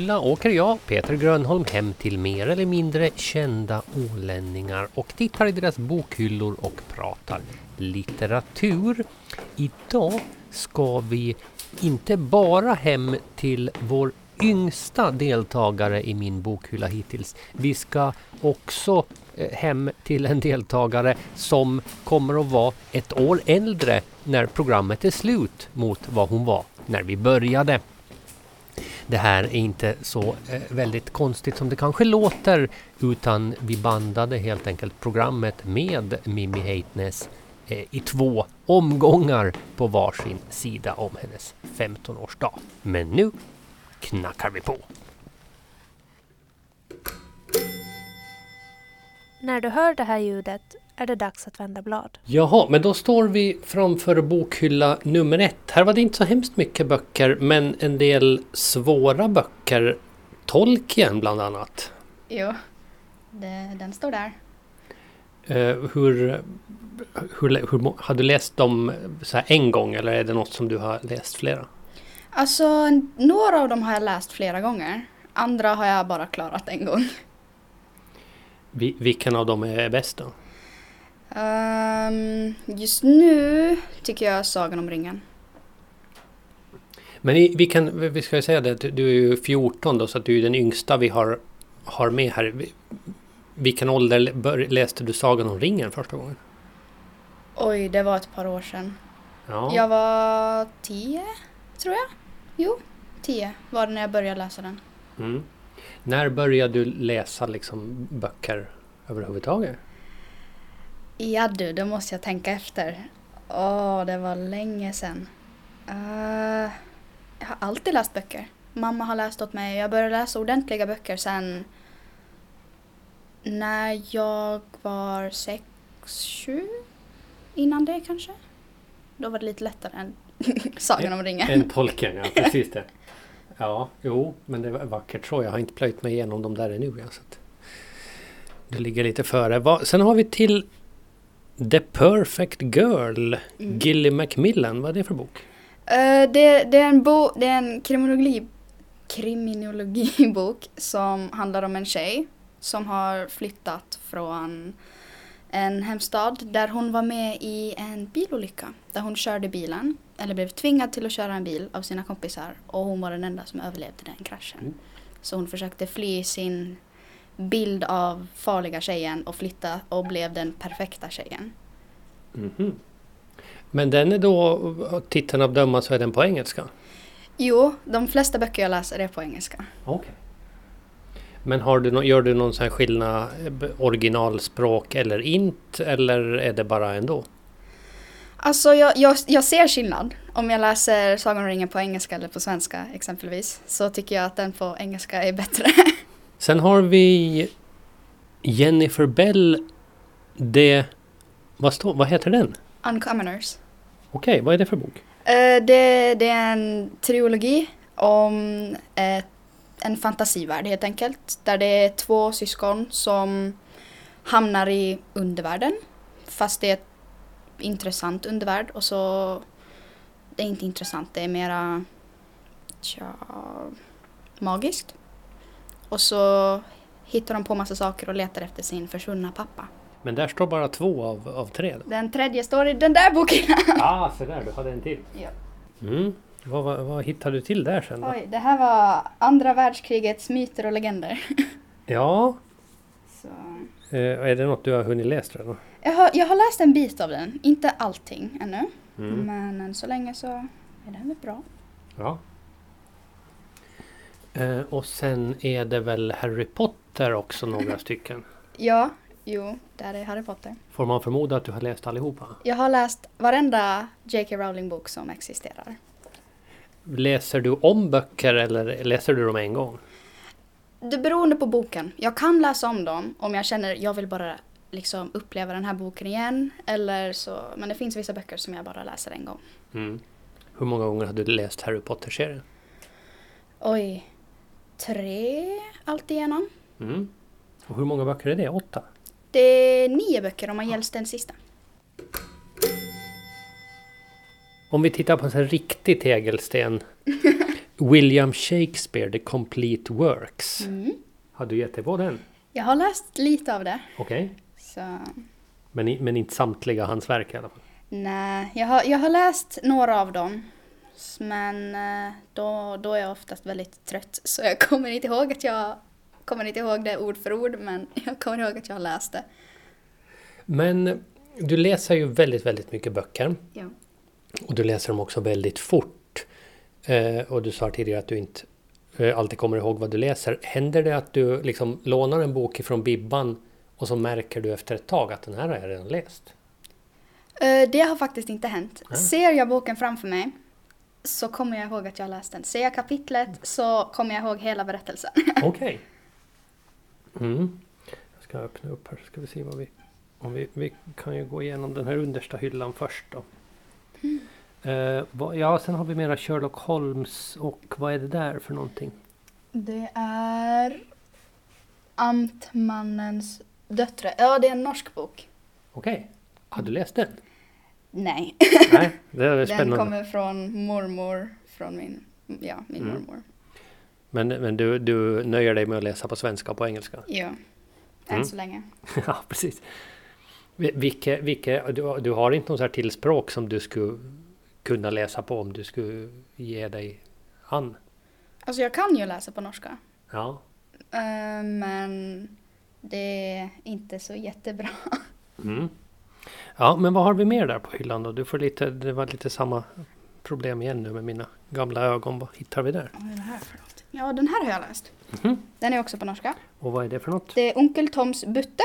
Fylla åker jag, Peter Grönholm, hem till mer eller mindre kända ålänningar och tittar i deras bokhyllor och pratar litteratur. Idag ska vi inte bara hem till vår yngsta deltagare i min bokhylla hittills. Vi ska också eh, hem till en deltagare som kommer att vara ett år äldre när programmet är slut mot vad hon var när vi började. Det här är inte så eh, väldigt konstigt som det kanske låter utan vi bandade helt enkelt programmet med Mimmi Heitnes eh, i två omgångar på varsin sida om hennes 15-årsdag. Men nu knackar vi på. När du hör det här ljudet är det dags att vända blad. Jaha, men då står vi framför bokhylla nummer ett. Här var det inte så hemskt mycket böcker, men en del svåra böcker. Tolkien bland annat. Jo, det, den står där. Eh, hur, hur, hur, har du läst dem så här en gång eller är det något som du har läst flera? Alltså, några av dem har jag läst flera gånger. Andra har jag bara klarat en gång. Vi, vilken av dem är bäst då? Um, just nu tycker jag Sagan om ringen. Men i, vi, kan, vi ska ju säga det, du är ju 14 då så att du är den yngsta vi har, har med här. Vilken ålder bör, läste du Sagan om ringen första gången? Oj, det var ett par år sedan. Ja. Jag var tio, tror jag. Jo, tio var det när jag började läsa den. Mm. När började du läsa liksom böcker överhuvudtaget? Ja du, då måste jag tänka efter. Åh, det var länge sedan. Uh, jag har alltid läst böcker. Mamma har läst åt mig. Jag började läsa ordentliga böcker sen när jag var sex, sju. Innan det kanske. Då var det lite lättare än Sagan om ringen. En tolken, ja precis det. Ja, jo, men det var vackert så. Jag har inte plöjt mig igenom dem där ännu. Ja, så det ligger lite före. Sen har vi till The Perfect Girl, mm. Gilly Macmillan. Vad är det för bok? Uh, det, det, är en bo, det är en kriminologi, kriminologibok som handlar om en tjej som har flyttat från en hemstad där hon var med i en bilolycka. Där hon körde bilen, eller blev tvingad till att köra en bil av sina kompisar och hon var den enda som överlevde den kraschen. Mm. Så hon försökte fly sin bild av farliga tjejen och flytta och blev den perfekta tjejen. Mm -hmm. Men den är då, titeln av döma så är den på engelska? Jo, de flesta böcker jag läser är på engelska. Okay. Men har du, gör du någon sån skillnad originalspråk eller inte eller är det bara ändå? Alltså jag, jag, jag ser skillnad. Om jag läser Sagan om ringen på engelska eller på svenska exempelvis så tycker jag att den på engelska är bättre. Sen har vi Jennifer Bell. Det... Vad, står, vad heter den? Uncommoners. Okej, okay, vad är det för bok? Uh, det, det, är en trilogi om ett, en fantasivärld helt enkelt. Där det är två syskon som hamnar i undervärlden. Fast det är ett intressant undervärld och så... Det är inte intressant, det är mera... Tja, magiskt. Och så hittar de på massa saker och letar efter sin försvunna pappa. Men där står bara två av, av tre? Då. Den tredje står i den där boken. Ja, ah, så där, du hade en till. Ja. Mm. Vad, vad, vad hittade du till där sen? Då? Oj, det här var andra världskrigets myter och legender. Ja. Så. Eh, är det något du har hunnit läsa redan? Jag har, jag har läst en bit av den, inte allting ännu. Mm. Men än så länge så är den väl bra. Ja. Eh, och sen är det väl Harry Potter också några stycken? Ja, jo, där är Harry Potter. Får man förmoda att du har läst allihopa? Jag har läst varenda J.K. Rowling-bok som existerar. Läser du om böcker eller läser du dem en gång? Det beror på boken. Jag kan läsa om dem om jag känner jag vill bara liksom uppleva den här boken igen. Eller så, men det finns vissa böcker som jag bara läser en gång. Mm. Hur många gånger har du läst Harry Potter-serien? Oj, tre alltigenom. Mm. Och hur många böcker är det? Åtta? Det är nio böcker om man gälls den sista. Om vi tittar på en sån här riktig tegelsten. William Shakespeare, The Complete Works. Mm. Har du gett dig på den? Jag har läst lite av det. Okej. Så Men, men inte samtliga hans verk i alla fall. nej, jag har, jag har läst några av dem. Men eh, då, då är jag oftast väldigt trött så jag kommer inte ihåg att jag kommer inte ihåg det ord för ord men jag kommer ihåg att jag har läst det. Men du läser ju väldigt, väldigt mycket böcker. Ja. Och du läser dem också väldigt fort. Eh, och du sa tidigare att du inte eh, alltid kommer ihåg vad du läser. Händer det att du liksom lånar en bok ifrån Bibban och så märker du efter ett tag att den här har jag redan läst? Det har faktiskt inte hänt. Ah. Ser jag boken framför mig så kommer jag ihåg att jag läst den. Ser jag kapitlet så kommer jag ihåg hela berättelsen. Okej. Mm. Jag ska öppna upp här så ska vi se vad vi... Om vi, vi kan ju gå igenom den här understa hyllan först då. Eh, vad, ja, sen har vi mera Sherlock Holmes och vad är det där för någonting? Det är Amtmannens döttrar. Ja, det är en norsk bok. Okej. Har du läst den? Nej, Nej, det är den spännande. kommer från mormor, från min, ja, min Mm. mormor. Men, men du, du nöjer dig med att läsa på svenska och på engelska? Ja, än Mm. så länge. ja, precis. Vi- Vilke, vilke, du, du har inte något så här till språk som du skulle kunna läsa på om du skulle ge dig an? Alltså jag kan ju läsa på norska. Ja. eh, Men det är inte så jättebra. Mm. Ja, men vad har vi mer där på hyllan då? Du får lite, det var lite samma problem igen nu med mina gamla ögon. Vad hittar vi där? Vad är det här för något? Ja, den här har jag läst. Mhm. Den är också på norska. Och vad är det för något? Det är Onkel Toms Butte.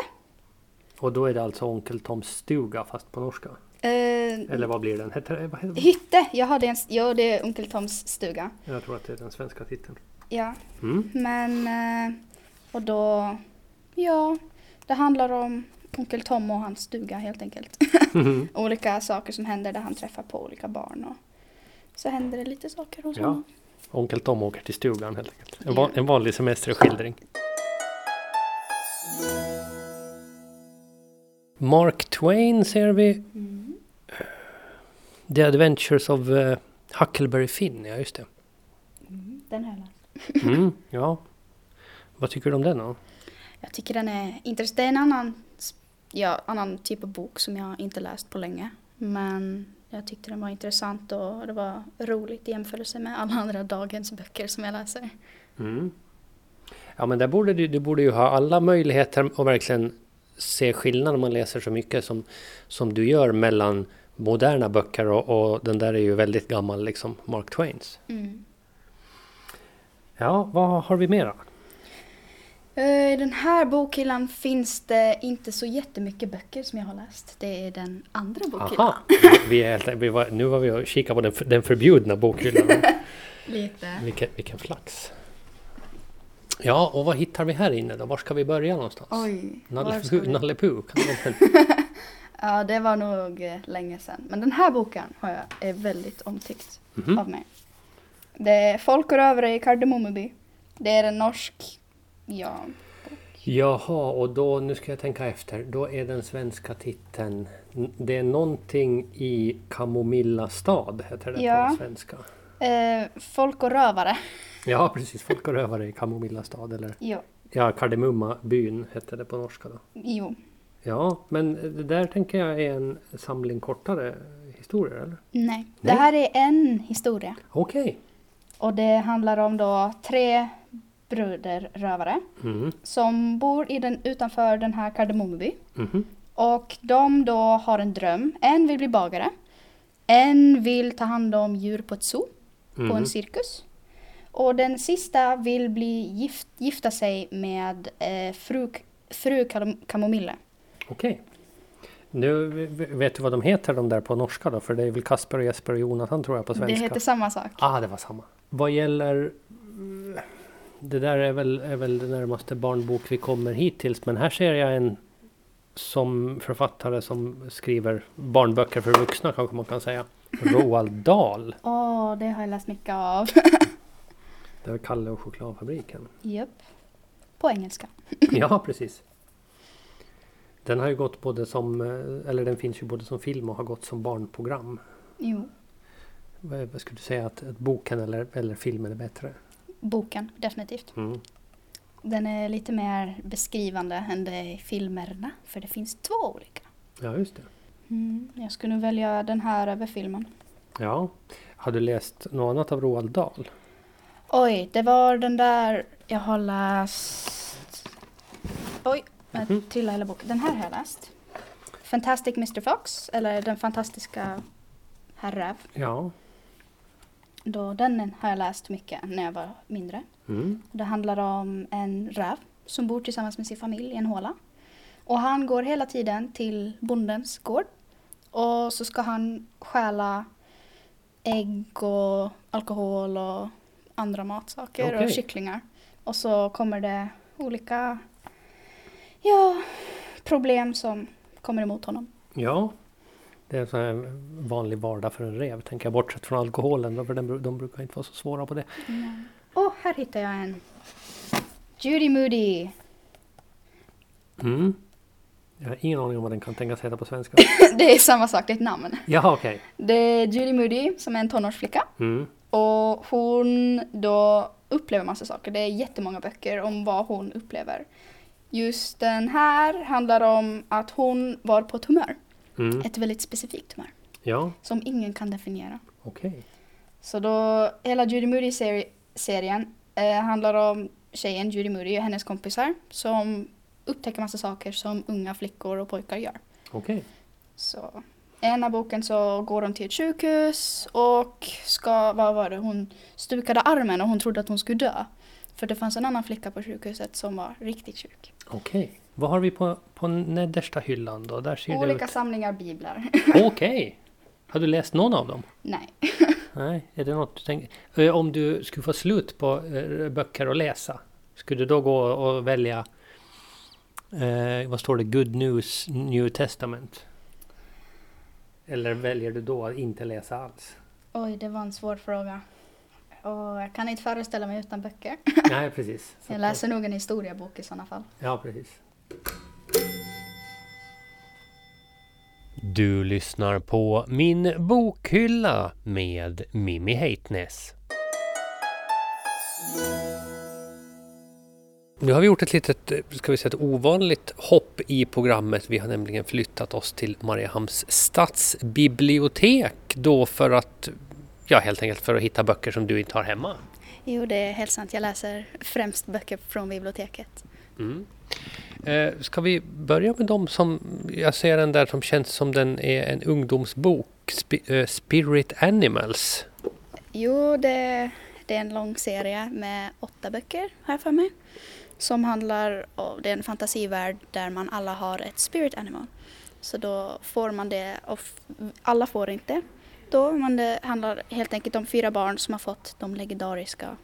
Och då är det alltså Onkel Toms stuga fast på norska? Eh, Eller vad blir den? Heter, det- vad heter, Hytte. Jag hade en, ja, det är Onkel Toms stuga. jag tror att det är den svenska titeln. Ja, Mm. men... eh, Och då... Ja, det handlar om Onkel Tom och hans stuga helt enkelt. Mhm. olika saker som händer där han träffar på olika barn och så händer det lite saker hos Ja. honom. Onkel Tom åker till stugan helt enkelt. En, van, en vanlig semesterskildring. Mark Twain ser vi. Mm. The Adventures of eh, Huckleberry Finn, ja just det. Mm, Den har jag. Mm, ja. Vad tycker du om den då? Jag tycker den är intressant. Det är en annan, ja, annan typ av bok som jag inte läst på länge. Men jag tyckte den var intressant och det var roligt i jämförelse med alla andra dagens böcker som jag läser. Mm. Ja men där borde du, du borde ju ha alla möjligheter att verkligen se skillnad om man läser så mycket som, som du gör mellan moderna böcker och, och den där är ju väldigt gammal liksom, Mark Twains. Mm. Ja, vad har vi mera? Eh, I den här bokhyllan finns det inte så jättemycket böcker som jag har läst. Det är den andra bokhyllan. Aha! Vi är helt, vi var, nu var vi och kikade på den, den förbjudna bokhyllan. Lite. vilken, vilken flax! Ja, och vad hittar vi här inne då? Var ska vi börja någonstans? Oj. Nalle Puh? Ja, det var nog eh, länge sedan. Men den här boken har jag, är väldigt omtyckt Mhm. av mig. Det är Folk och rövare i Kardemommeby. Det är en norsk, ja, Jaha, och då, nu ska jag tänka efter, då är den svenska titeln Det är någonting i Kamomilla stad, heter det Ja. på svenska. eh, Folk och rövare. Ja, precis. Folk och rövare i Kamomilla stad, eller Jo, ja, Kardemumma byn hette det på norska då. jo. Ja, men det där tänker jag är en samling kortare historier, eller? Nej. Det Nej. här är en historia. Okej. Och det handlar om då tre bruderrövare Mm. som bor i den, utanför den här Kardemommeby. Mhm. Och de då har en dröm. En vill bli bagare. En vill ta hand om djur på ett zoo, på Mhm. en cirkus. Och den sista vill bli gift, gifta sig med eh, fru, fru Kam- Kamomille. Okej. Nu v- vet du vad de heter de där på norska då? För det är väl Kasper och Jesper och Jonathan tror jag på Det svenska. heter samma sak. Ah, det var samma. Vad gäller... Det där är väl, är väl det närmaste barnbok vi kommer hittills. Men här ser jag en som författare som skriver barnböcker för vuxna kanske man kan säga. Roald Dahl. Åh, det har jag läst mycket av. Det är Kalle och chokladfabriken. Japp. På engelska. Ja, precis. Den har ju gått både som, eh, eller den finns ju både som film och har gått som barnprogram. Jo. vad vad skulle du säga att, att boken eller, eller filmen är bättre? Boken, definitivt. Mm. Den är lite mer beskrivande än det i filmerna, för det finns två olika. Ja, just det. Mm, jag skulle välja den här över filmen. Ja. Har du läst något annat av Roald Dahl? Oj, det var den där jag har läst... Oj, jag Mhm. trillade hela boken. Den här har jag läst. Fantastic Mr Fox, eller Den fantastiska Herr Räv. Ja. Då, den har jag läst mycket när jag var mindre. Mm. Det handlar om en räv som bor tillsammans med sin familj i en håla. Och han går hela tiden till bondens gård. Och så ska han stjäla ägg och alkohol och andra matsaker och Okej. kycklingar. Och så kommer det olika ja, problem som kommer emot honom. Ja. Det är en vanlig vardag för en rev, tänker jag. Bortsett från alkoholen, för den, de brukar inte vara så svåra på det. Och här hittar jag en. Judy Moody. Mm. Jag har ingen aning om vad den kan tänkas heta på svenska. det är samma sak, det är ett namn. Jaha, okej. Det är Judy Moody som är en tonårsflicka. Mm. Och hon då upplever massa saker. Det är jättemånga böcker om vad hon upplever. Just den här handlar om att hon var på ett humör. Mm. Ett väldigt specifikt humör. Ja, Som ingen kan definiera. okej. Så då, hela Judy Moody-serien eh, handlar om tjejen Judy Moody och hennes kompisar som upptäcker massa saker som unga flickor och pojkar gör. Okej. Så i ena boken så går de till ett sjukhus och ska, vad var det, hon stukade armen och hon trodde att hon skulle dö. För det fanns en annan flicka på sjukhuset som var riktigt sjuk. Okej. Vad har vi på, på nedersta hyllan då? Där ser Olika det ut... samlingar biblar. Okej. Har du läst någon av dem? Nej. Nej, är det något du tänker... Eh, Om du skulle få slut på eh, böcker att läsa, skulle du då gå och välja... Eh, vad står det? Good News New Testament? Eller väljer du då att inte läsa alls? Oj, det var en svår fråga. Och jag kan inte föreställa mig utan böcker. Nej, precis. Så Jag läser nog en historiebok i sådana fall. Ja, precis. Du lyssnar på Min bokhylla med Mimmi Heitness. Nu har vi gjort ett litet, ska vi säga ett ovanligt hopp i programmet. Vi har nämligen flyttat oss till Mariehamns stadsbibliotek då för att, ja helt enkelt för att hitta böcker som du inte har hemma. Jo, det är helt sant. Jag läser främst böcker från biblioteket. Mm. Eh, ska vi börja med de som, jag ser den där som känns som den är en ungdomsbok, Spi- eh, Spirit Animals. Jo, det, det är en lång serie med åtta böcker här för mig. Som handlar om, det är en fantasivärld där man alla har ett spirit animal. Så då får man det, och alla får inte då, men det handlar helt enkelt om fyra barn som har fått de legendariska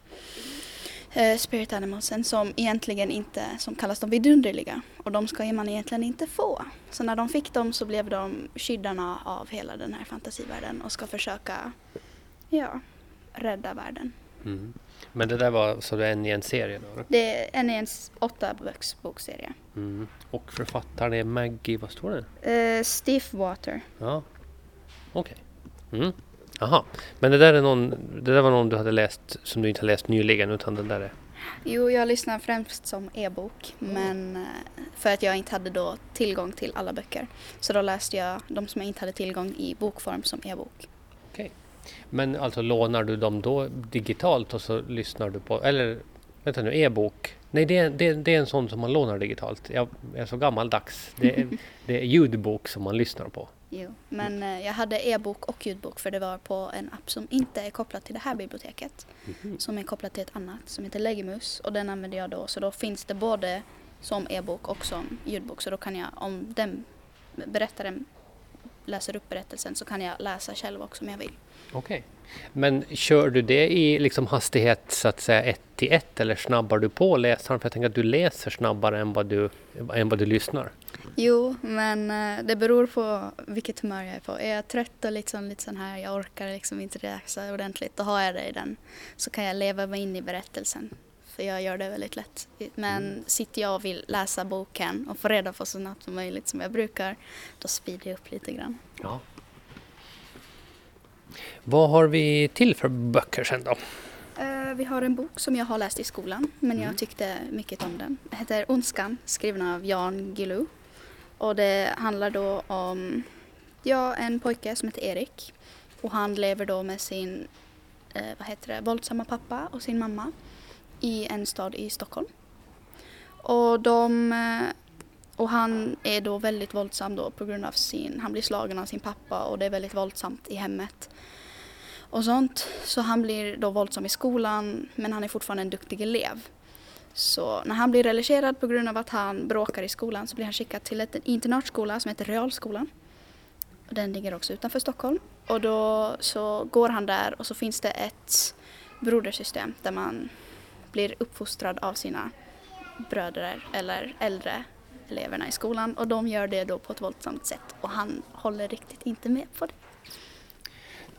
eh, spirit animalsen som egentligen inte, som kallas de vidunderliga. Och de ska man egentligen inte få. Så när de fick dem så blev de skyddarna av hela den här fantasivärlden och ska försöka, ja, rädda världen. Mm. Men det där var så det är en i en serie då? Det är en i en åtta böcks bokserie. Mm. Och författaren är Maggie, vad står det? Uh, Steve Water. Ja, okej. Mm. Jaha, men det där, är någon, det där var någon du hade läst som du inte har läst nyligen utan den där är... Jo, jag lyssnar främst som e-bok, men eh, för att jag inte hade då tillgång till alla böcker. Så då läste jag de som jag inte hade tillgång i bokform som e-bok. Men alltså lånar du dem då digitalt och så lyssnar du på, eller vänta nu, e-bok? Nej, det är, det, det är en sån som man lånar digitalt. Jag är så gammaldags. Det är, det är ljudbok som man lyssnar på. Jo, men eh, jag hade e-bok och ljudbok för det var på en app som inte är kopplad till det här biblioteket. Som är kopplad till ett annat som heter Legimus och den använder jag då. Så då finns det både som e-bok och som ljudbok. Så då kan jag, om den berättaren läser upp berättelsen så kan jag läsa själv också om jag vill. Okej. Men kör du det i liksom hastighet så att säga ett till ett eller snabbar du på läsaren? För jag tänker att du läser snabbare än vad du, än vad du lyssnar. Jo, men eh, det beror på vilket humör jag är på. Är jag trött och liksom, lite sån här, jag orkar liksom inte läsa ordentligt, då har jag det i den. Så kan jag leva mig in i berättelsen. För jag gör det väldigt lätt. Men sitter jag och vill läsa boken och få reda på så snabbt som möjligt som jag brukar, då speedar jag upp lite grann. Ja. Vad har vi till för böcker sen då? Eh, vi har en bok som jag har läst i skolan men Mm. jag tyckte mycket om den. Den heter Ondskan skriven av Jan Guillou. Och det handlar då om ja, en pojke som heter Erik. Och han lever då med sin eh, vad heter det, våldsamma pappa och sin mamma i en stad i Stockholm. Och de eh, och han är då väldigt våldsam då på grund av sin, han blir slagen av sin pappa och det är väldigt våldsamt i hemmet och sånt. Så han blir då våldsam i skolan men han är fortfarande en duktig elev. Så när han blir relegerad på grund av att han bråkar i skolan så blir han skickad till en internatskola som heter Realskolan. Och Den ligger också utanför Stockholm. Och då så går han där och så finns det ett brodersystem där man blir uppfostrad av sina bröder eller äldre eleverna i skolan och de gör det då på ett våldsamt sätt och han håller riktigt inte med på det.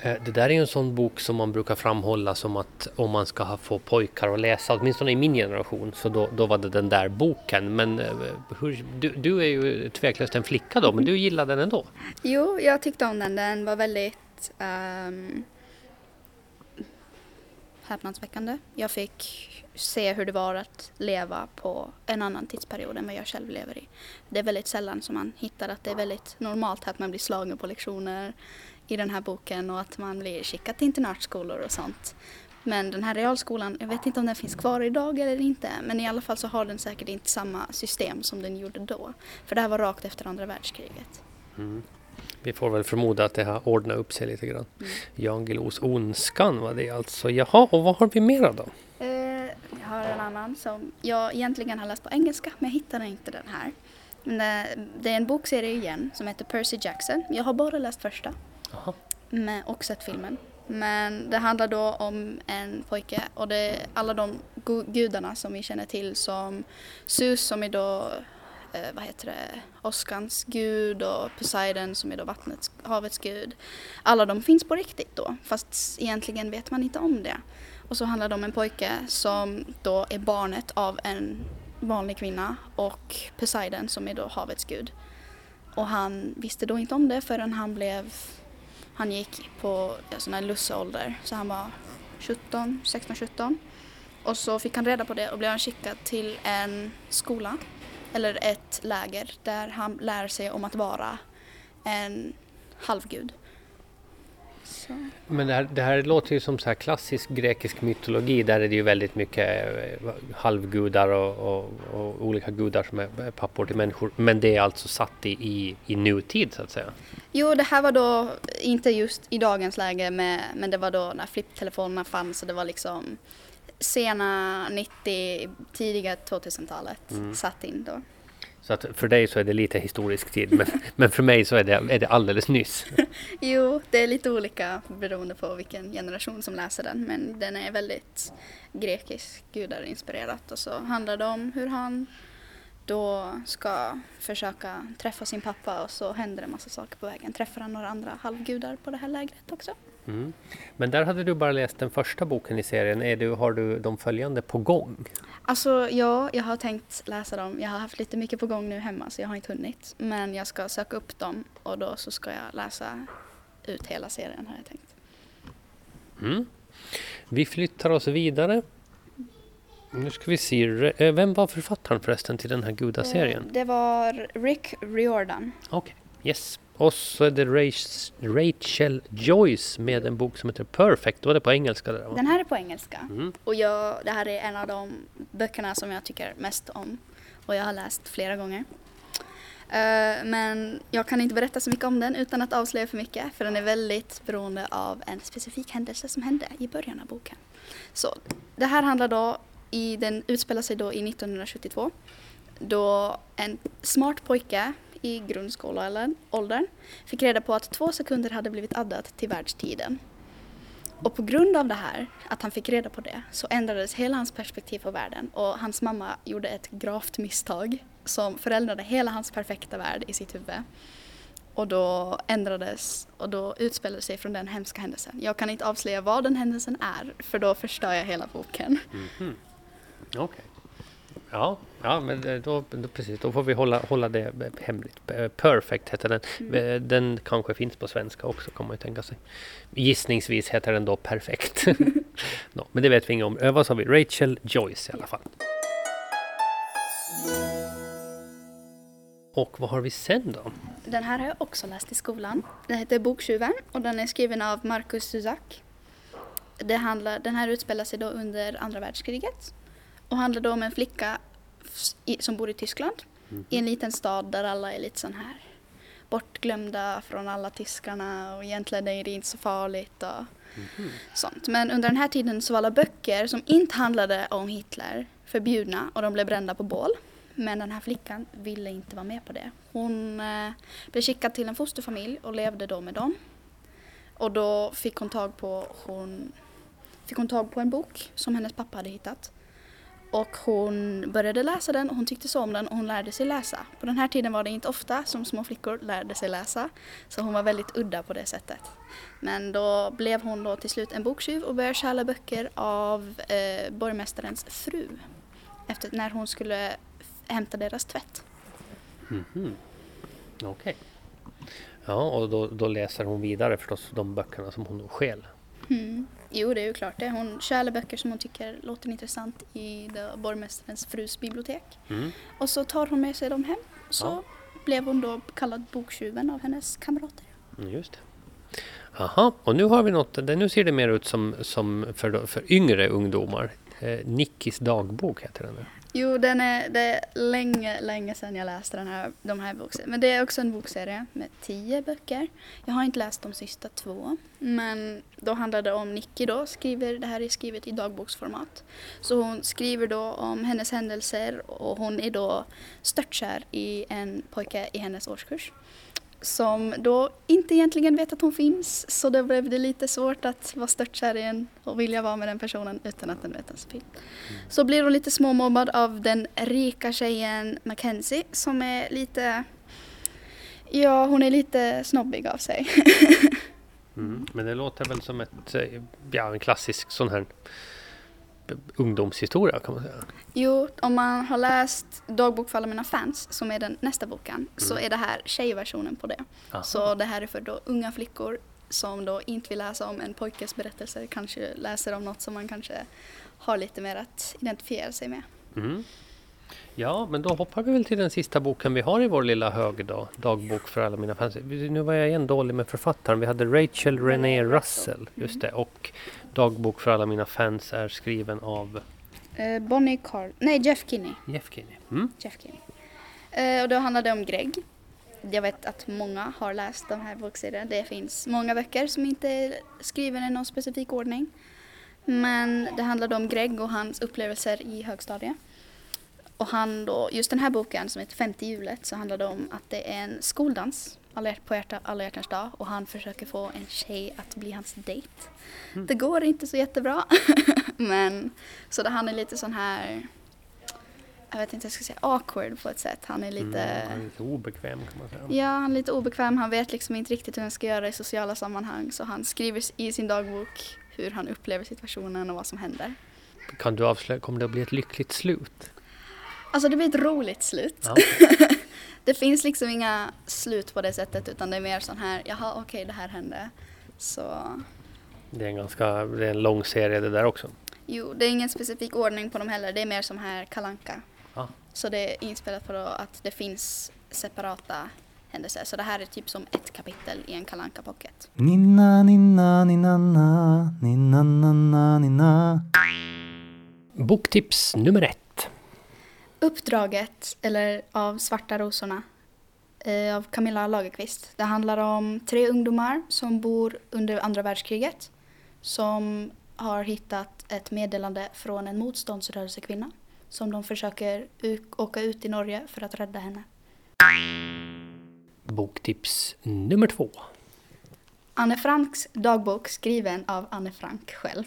Eh, det där är ju en sån bok som man brukar framhålla som att om man ska få pojkar att läsa, åtminstone i min generation, så då, då var det den där boken. Men eh, hur, du, du är ju tveklöst en flicka då, men du gillade den ändå? Jo, jag tyckte om den. Den var väldigt um, häpnadsväckande. Jag fick se hur det var att leva på en annan tidsperiod än vad jag själv lever i. Det är väldigt sällan som man hittar att det är väldigt normalt att man blir slagen på lektioner i den här boken och att man blir skickad till internatskolor och sånt. Men den här realskolan, jag vet inte om den finns kvar idag eller inte, men i alla fall så har den säkert inte samma system som den gjorde då. För det här var rakt efter andra världskriget. Mm. Vi får väl förmoda att det har ordnat upp sig lite grann. Mm. Jan Guillous Ondskan var det alltså. Jaha, och vad har vi mera då? Eh, jag har en annan som jag egentligen har läst på engelska men jag hittade inte den här. Men det, det är en bokserie igen som heter Percy Jackson. Jag har bara läst första med, och sett filmen. Men det handlar då om en pojke och det är alla de gudarna som vi känner till som Zeus som är då eh, vad heter det, Oskans gud och Poseidon som är då vattnets, havets gud. Alla de finns på riktigt då fast egentligen vet man inte om det. Och så handlar det om en pojke som då är barnet av en vanlig kvinna och Poseidon som är då havets gud. Och han visste då inte om det förrän han blev, han gick på sån här lusseålder så han var 17, 16-17. Och så fick han reda på det och blev han skickad till en skola eller ett läger där han lär sig om att vara en halvgud. Så. Men det här, det här låter ju som så här klassisk grekisk mytologi. Där är det ju väldigt mycket eh, halvgudar och, och, och olika gudar som är pappor till människor. Men det är alltså satt i, i, i nutid så att säga. Jo, det här var då inte just i dagens läge med, men det var då när flipptelefonerna fanns och det var liksom sena 90, tidiga 2000-talet Mm. satt in då. Så att för dig så är det lite historisk tid. Men, men för mig så är det, är det alldeles nyss. Jo, det är lite olika beroende på vilken generation som läser den men den är väldigt grekisk gudarinspirerat och så handlar det om hur han då ska försöka träffa sin pappa och så händer det en massa saker på vägen. Träffar han några andra halvgudar på det här lägret också? Mm. Men där hade du bara läst den första boken i serien. Är du, har du de följande på gång? Alltså ja, jag har tänkt läsa dem. Jag har haft lite mycket på gång nu hemma så jag har inte hunnit. Men jag ska söka upp dem och då så ska jag läsa ut hela serien har jag tänkt. Mm. Vi flyttar oss vidare. Nu ska vi se. Eh, Vem var författaren förresten till den här gudaserien? Eh, Det var Rick Riordan. Okej, yes. Och så är det Rach- Rachel Joyce med en bok som heter Perfect. Då var det på engelska där va? Den här är på engelska. Mm. Och jag, det här är en av de böckerna som jag tycker mest om. Och jag har läst flera gånger. Eh, men jag kan inte berätta så mycket om den utan att avslöja för mycket. För den är väldigt beroende av en specifik händelse som hände i början av boken. Så det här handlar då, i, den utspelar sig då i 1972. Då en smart pojke i grundskoleåldern fick reda på att två sekunder hade blivit addat till världstiden. Och på grund av det här, att han fick reda på det, så ändrades hela hans perspektiv på världen och hans mamma gjorde ett gravt misstag som förändrade hela hans perfekta värld i sitt huvud. Och då ändrades och då utspelade sig från den hemska händelsen. Jag kan inte avslöja vad den händelsen är för då förstör jag hela boken. Mhm. Okej. Ja, ja men det- då, då, precis, då får vi hålla, hålla det hemligt. Eh, Perfect heter den. Mm. Eh, Den kanske finns på svenska också kan man ju tänka sig. Gissningsvis heter den då Perfekt. no, men det vet vi inget om. Eh, Vad sa vi? Rachel Joyce i alla fall. Och vad har vi sen då? Den här har jag också läst i skolan. Den heter Boktjuven och den är skriven av Marcus Zuzak. Det handlar, den här utspelar sig då under andra världskriget och handlar då om en flicka som bor i Tyskland i en liten stad där alla är lite sån här bortglömda från alla tyskarna och egentligen är det inte så farligt och sånt. Men under den här tiden så var alla böcker som inte handlade om Hitler förbjudna och de blev brända på bål. Men den här flickan ville inte vara med på det. Hon eh, blev skickad till en fosterfamilj och levde då med dem. Och då fick hon tag på, hon, fick hon tag på en bok som hennes pappa hade hittat. Och hon började läsa den och hon tyckte så om den och hon lärde sig läsa. På den här tiden var det inte ofta som små flickor lärde sig läsa. Så hon var väldigt udda på det sättet. Men då blev hon då till slut en boktjuv och började stjäla böcker av eh, borgmästarens fru. Efter när hon skulle hämta deras tvätt. Mhm. Okej. Ja, och då, då läser hon vidare förstås de böckerna som hon då stjäl. Mm. Jo, det är ju klart det. Hon stjäl böcker som hon tycker låter intressant i borgmästarens frus bibliotek. Mm. Och så tar hon med sig dem hem. Så Ja. blev hon då kallad boktjuven av hennes kamrater. Mm, Just det. Aha, och nu har vi något, nu ser det mer ut som, som för, för yngre ungdomar. Eh, Nickis dagbok heter den. där. Jo, den är, det är länge, länge sedan jag läste den här, de här bokserierna. Men det är också en bokserie med tio böcker. Jag har inte läst de sista två. Men då handlar det om Nicky då, skriver, det här är skrivet i dagboksformat. Så hon skriver då om hennes händelser och hon är då störtkär i en pojke i hennes årskurs. Som då inte egentligen vet att hon finns så då blev det lite svårt att vara störtkär i en och vilja vara med den personen utan att den vet ens finns. Så blir hon lite småmobbad av den rika tjejen Mackenzie som är lite, ja hon är lite snobbig av sig. Mm. Men det låter väl som ett, ja, en klassisk sån här ungdomshistoria kan man säga. Jo, om man har läst Dagbok för alla mina fans som är den nästa boken så är det här tjejversionen på det. Aha. Så det här är för då unga flickor som då inte vill läsa om en pojkes berättelser, kanske läser om något som man kanske har lite mer att identifiera sig med. Mm. Ja, men då hoppar vi väl till den sista boken vi har i vår lilla hög då. Dagbok för alla mina fans. Nu var jag igen dålig med författaren. Vi hade Rachel Renée Russell, just det. Och Dagbok för alla mina fans är skriven av Eh, Bonnie Carl, nej Jeff Kinney. Jeff Kinney. Mm. Jeff Kinney. Eh, och då handlar det om Greg. Jag vet att många har läst de här bokserierna. Det finns många böcker som inte är skrivna i någon specifik ordning. Men det handlar då om Greg och hans upplevelser i högstadiet. Och han då, just den här boken som heter Femte hjulet så handlar det om att det är en skoldans alla på hjärta, alla hjärtans dag och han försöker få en tjej att bli hans dejt. Det går inte så jättebra. Men så det, han är lite sån här jag vet inte, jag ska säga awkward på ett sätt. Han är lite, Mm, han är lite obekväm kan man säga. ja, han är lite obekväm. Han vet liksom inte riktigt hur han ska göra i sociala sammanhang. Så han skriver i sin dagbok hur han upplever situationen och vad som händer. Kan du avslöja, kommer det att bli ett lyckligt slut? Alltså det blir ett roligt slut. Ja. Det finns liksom inga slut på det sättet utan det är mer sån här, jaha okej det här hände. Så Det är en ganska det är en lång serie det där också. jo, det är ingen specifik ordning på dem heller. Det är mer som här kalanka. Ja. Så det är inspelat på då att det finns separata händelser. Så det här är typ som ett kapitel i en kalanka pocket. Ninna, ninna, ninna, na, ninna, na, na, ninna. Boktips nummer ett. Uppdraget, eller av Svarta rosorna, eh, av Camilla Lagerqvist. Det handlar om tre ungdomar som bor under andra världskriget. Som har hittat ett meddelande från en motståndsrörelsekvinna. Som de försöker åka ut i Norge för att rädda henne. Boktips nummer två. Anne Franks dagbok skriven av Anne Frank själv.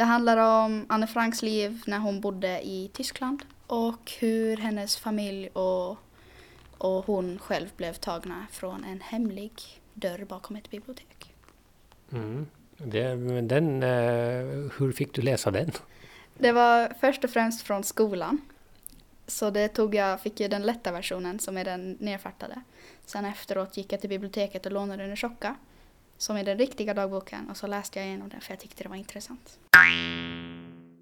Det handlar om Anne Franks liv när hon bodde i Tyskland och hur hennes familj och, och hon själv blev tagna från en hemlig dörr bakom ett bibliotek. Mm. Det, den, eh, hur fick du läsa den? Det var först och främst från skolan Så det tog jag, fick jag den lätta versionen som är den nerfattade. Sen efteråt gick jag till biblioteket och lånade den tjocka. Som är den riktiga dagboken och så läste jag igenom den för jag tyckte det var intressant.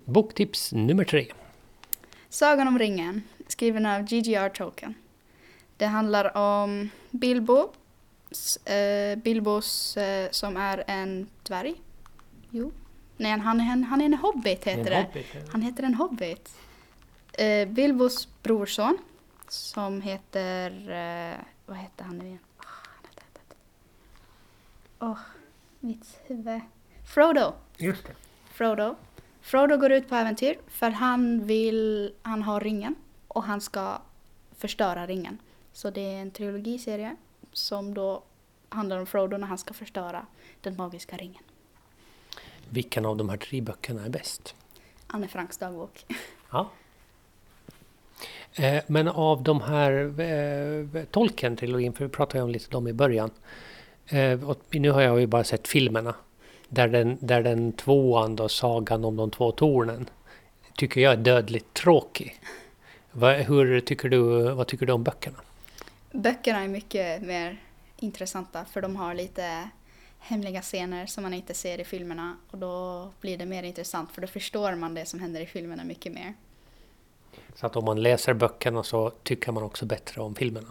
Boktips nummer tre. Sagan om ringen, skriven av G.G.R. Tolkien. Det handlar om Bilbo, eh, Bilbos som som är en dvärg. Jo. Nej, han, han, han är en hobbit heter det. Han heter en hobbit. Eh, Bilbos brorson som heter... Eh, vad heter han nu igen? Åh, han heter- heter- heter. Åh, mitt huvud. Frodo. Just det. Frodo. Frodo går ut på äventyr för han vill, han har ringen och han ska förstöra ringen. Så det är en trilogiserie som då handlar om Frodo när han ska förstöra den magiska ringen. Vilken av de här tre böckerna är bäst? Anne Franks dagbok. Ja. Eh, Men av de här eh, Tolkien-trilogin, för vi pratade ju om lite dem i början. Eh, nu har jag ju bara sett filmerna. Där den, där den tvåan då, Sagan om de två tornen, tycker jag är dödligt tråkig. Vad, hur tycker du, vad tycker du om böckerna? Böckerna är mycket mer intressanta för de har lite hemliga scener som man inte ser i filmerna och då blir det mer intressant för då förstår man det som händer i filmerna mycket mer. Så att om man läser böckerna så tycker man också bättre om filmerna.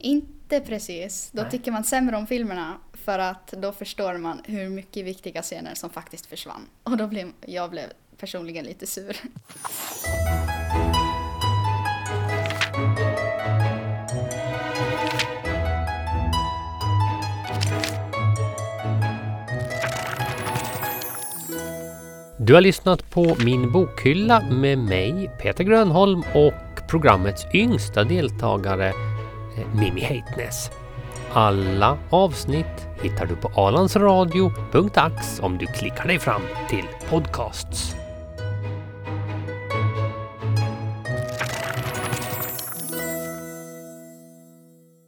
Inte precis. Då Nej. tycker man sämre om filmerna för att då förstår man hur mycket viktiga scener som faktiskt försvann. Och då blev jag blev personligen lite sur. Du har lyssnat på Min bokhylla med mig, Peter Grönholm och programmets yngsta deltagare, Eh, Mimmi Heitnes. Alla avsnitt hittar du på alandsradio.ax om du klickar dig fram till podcasts.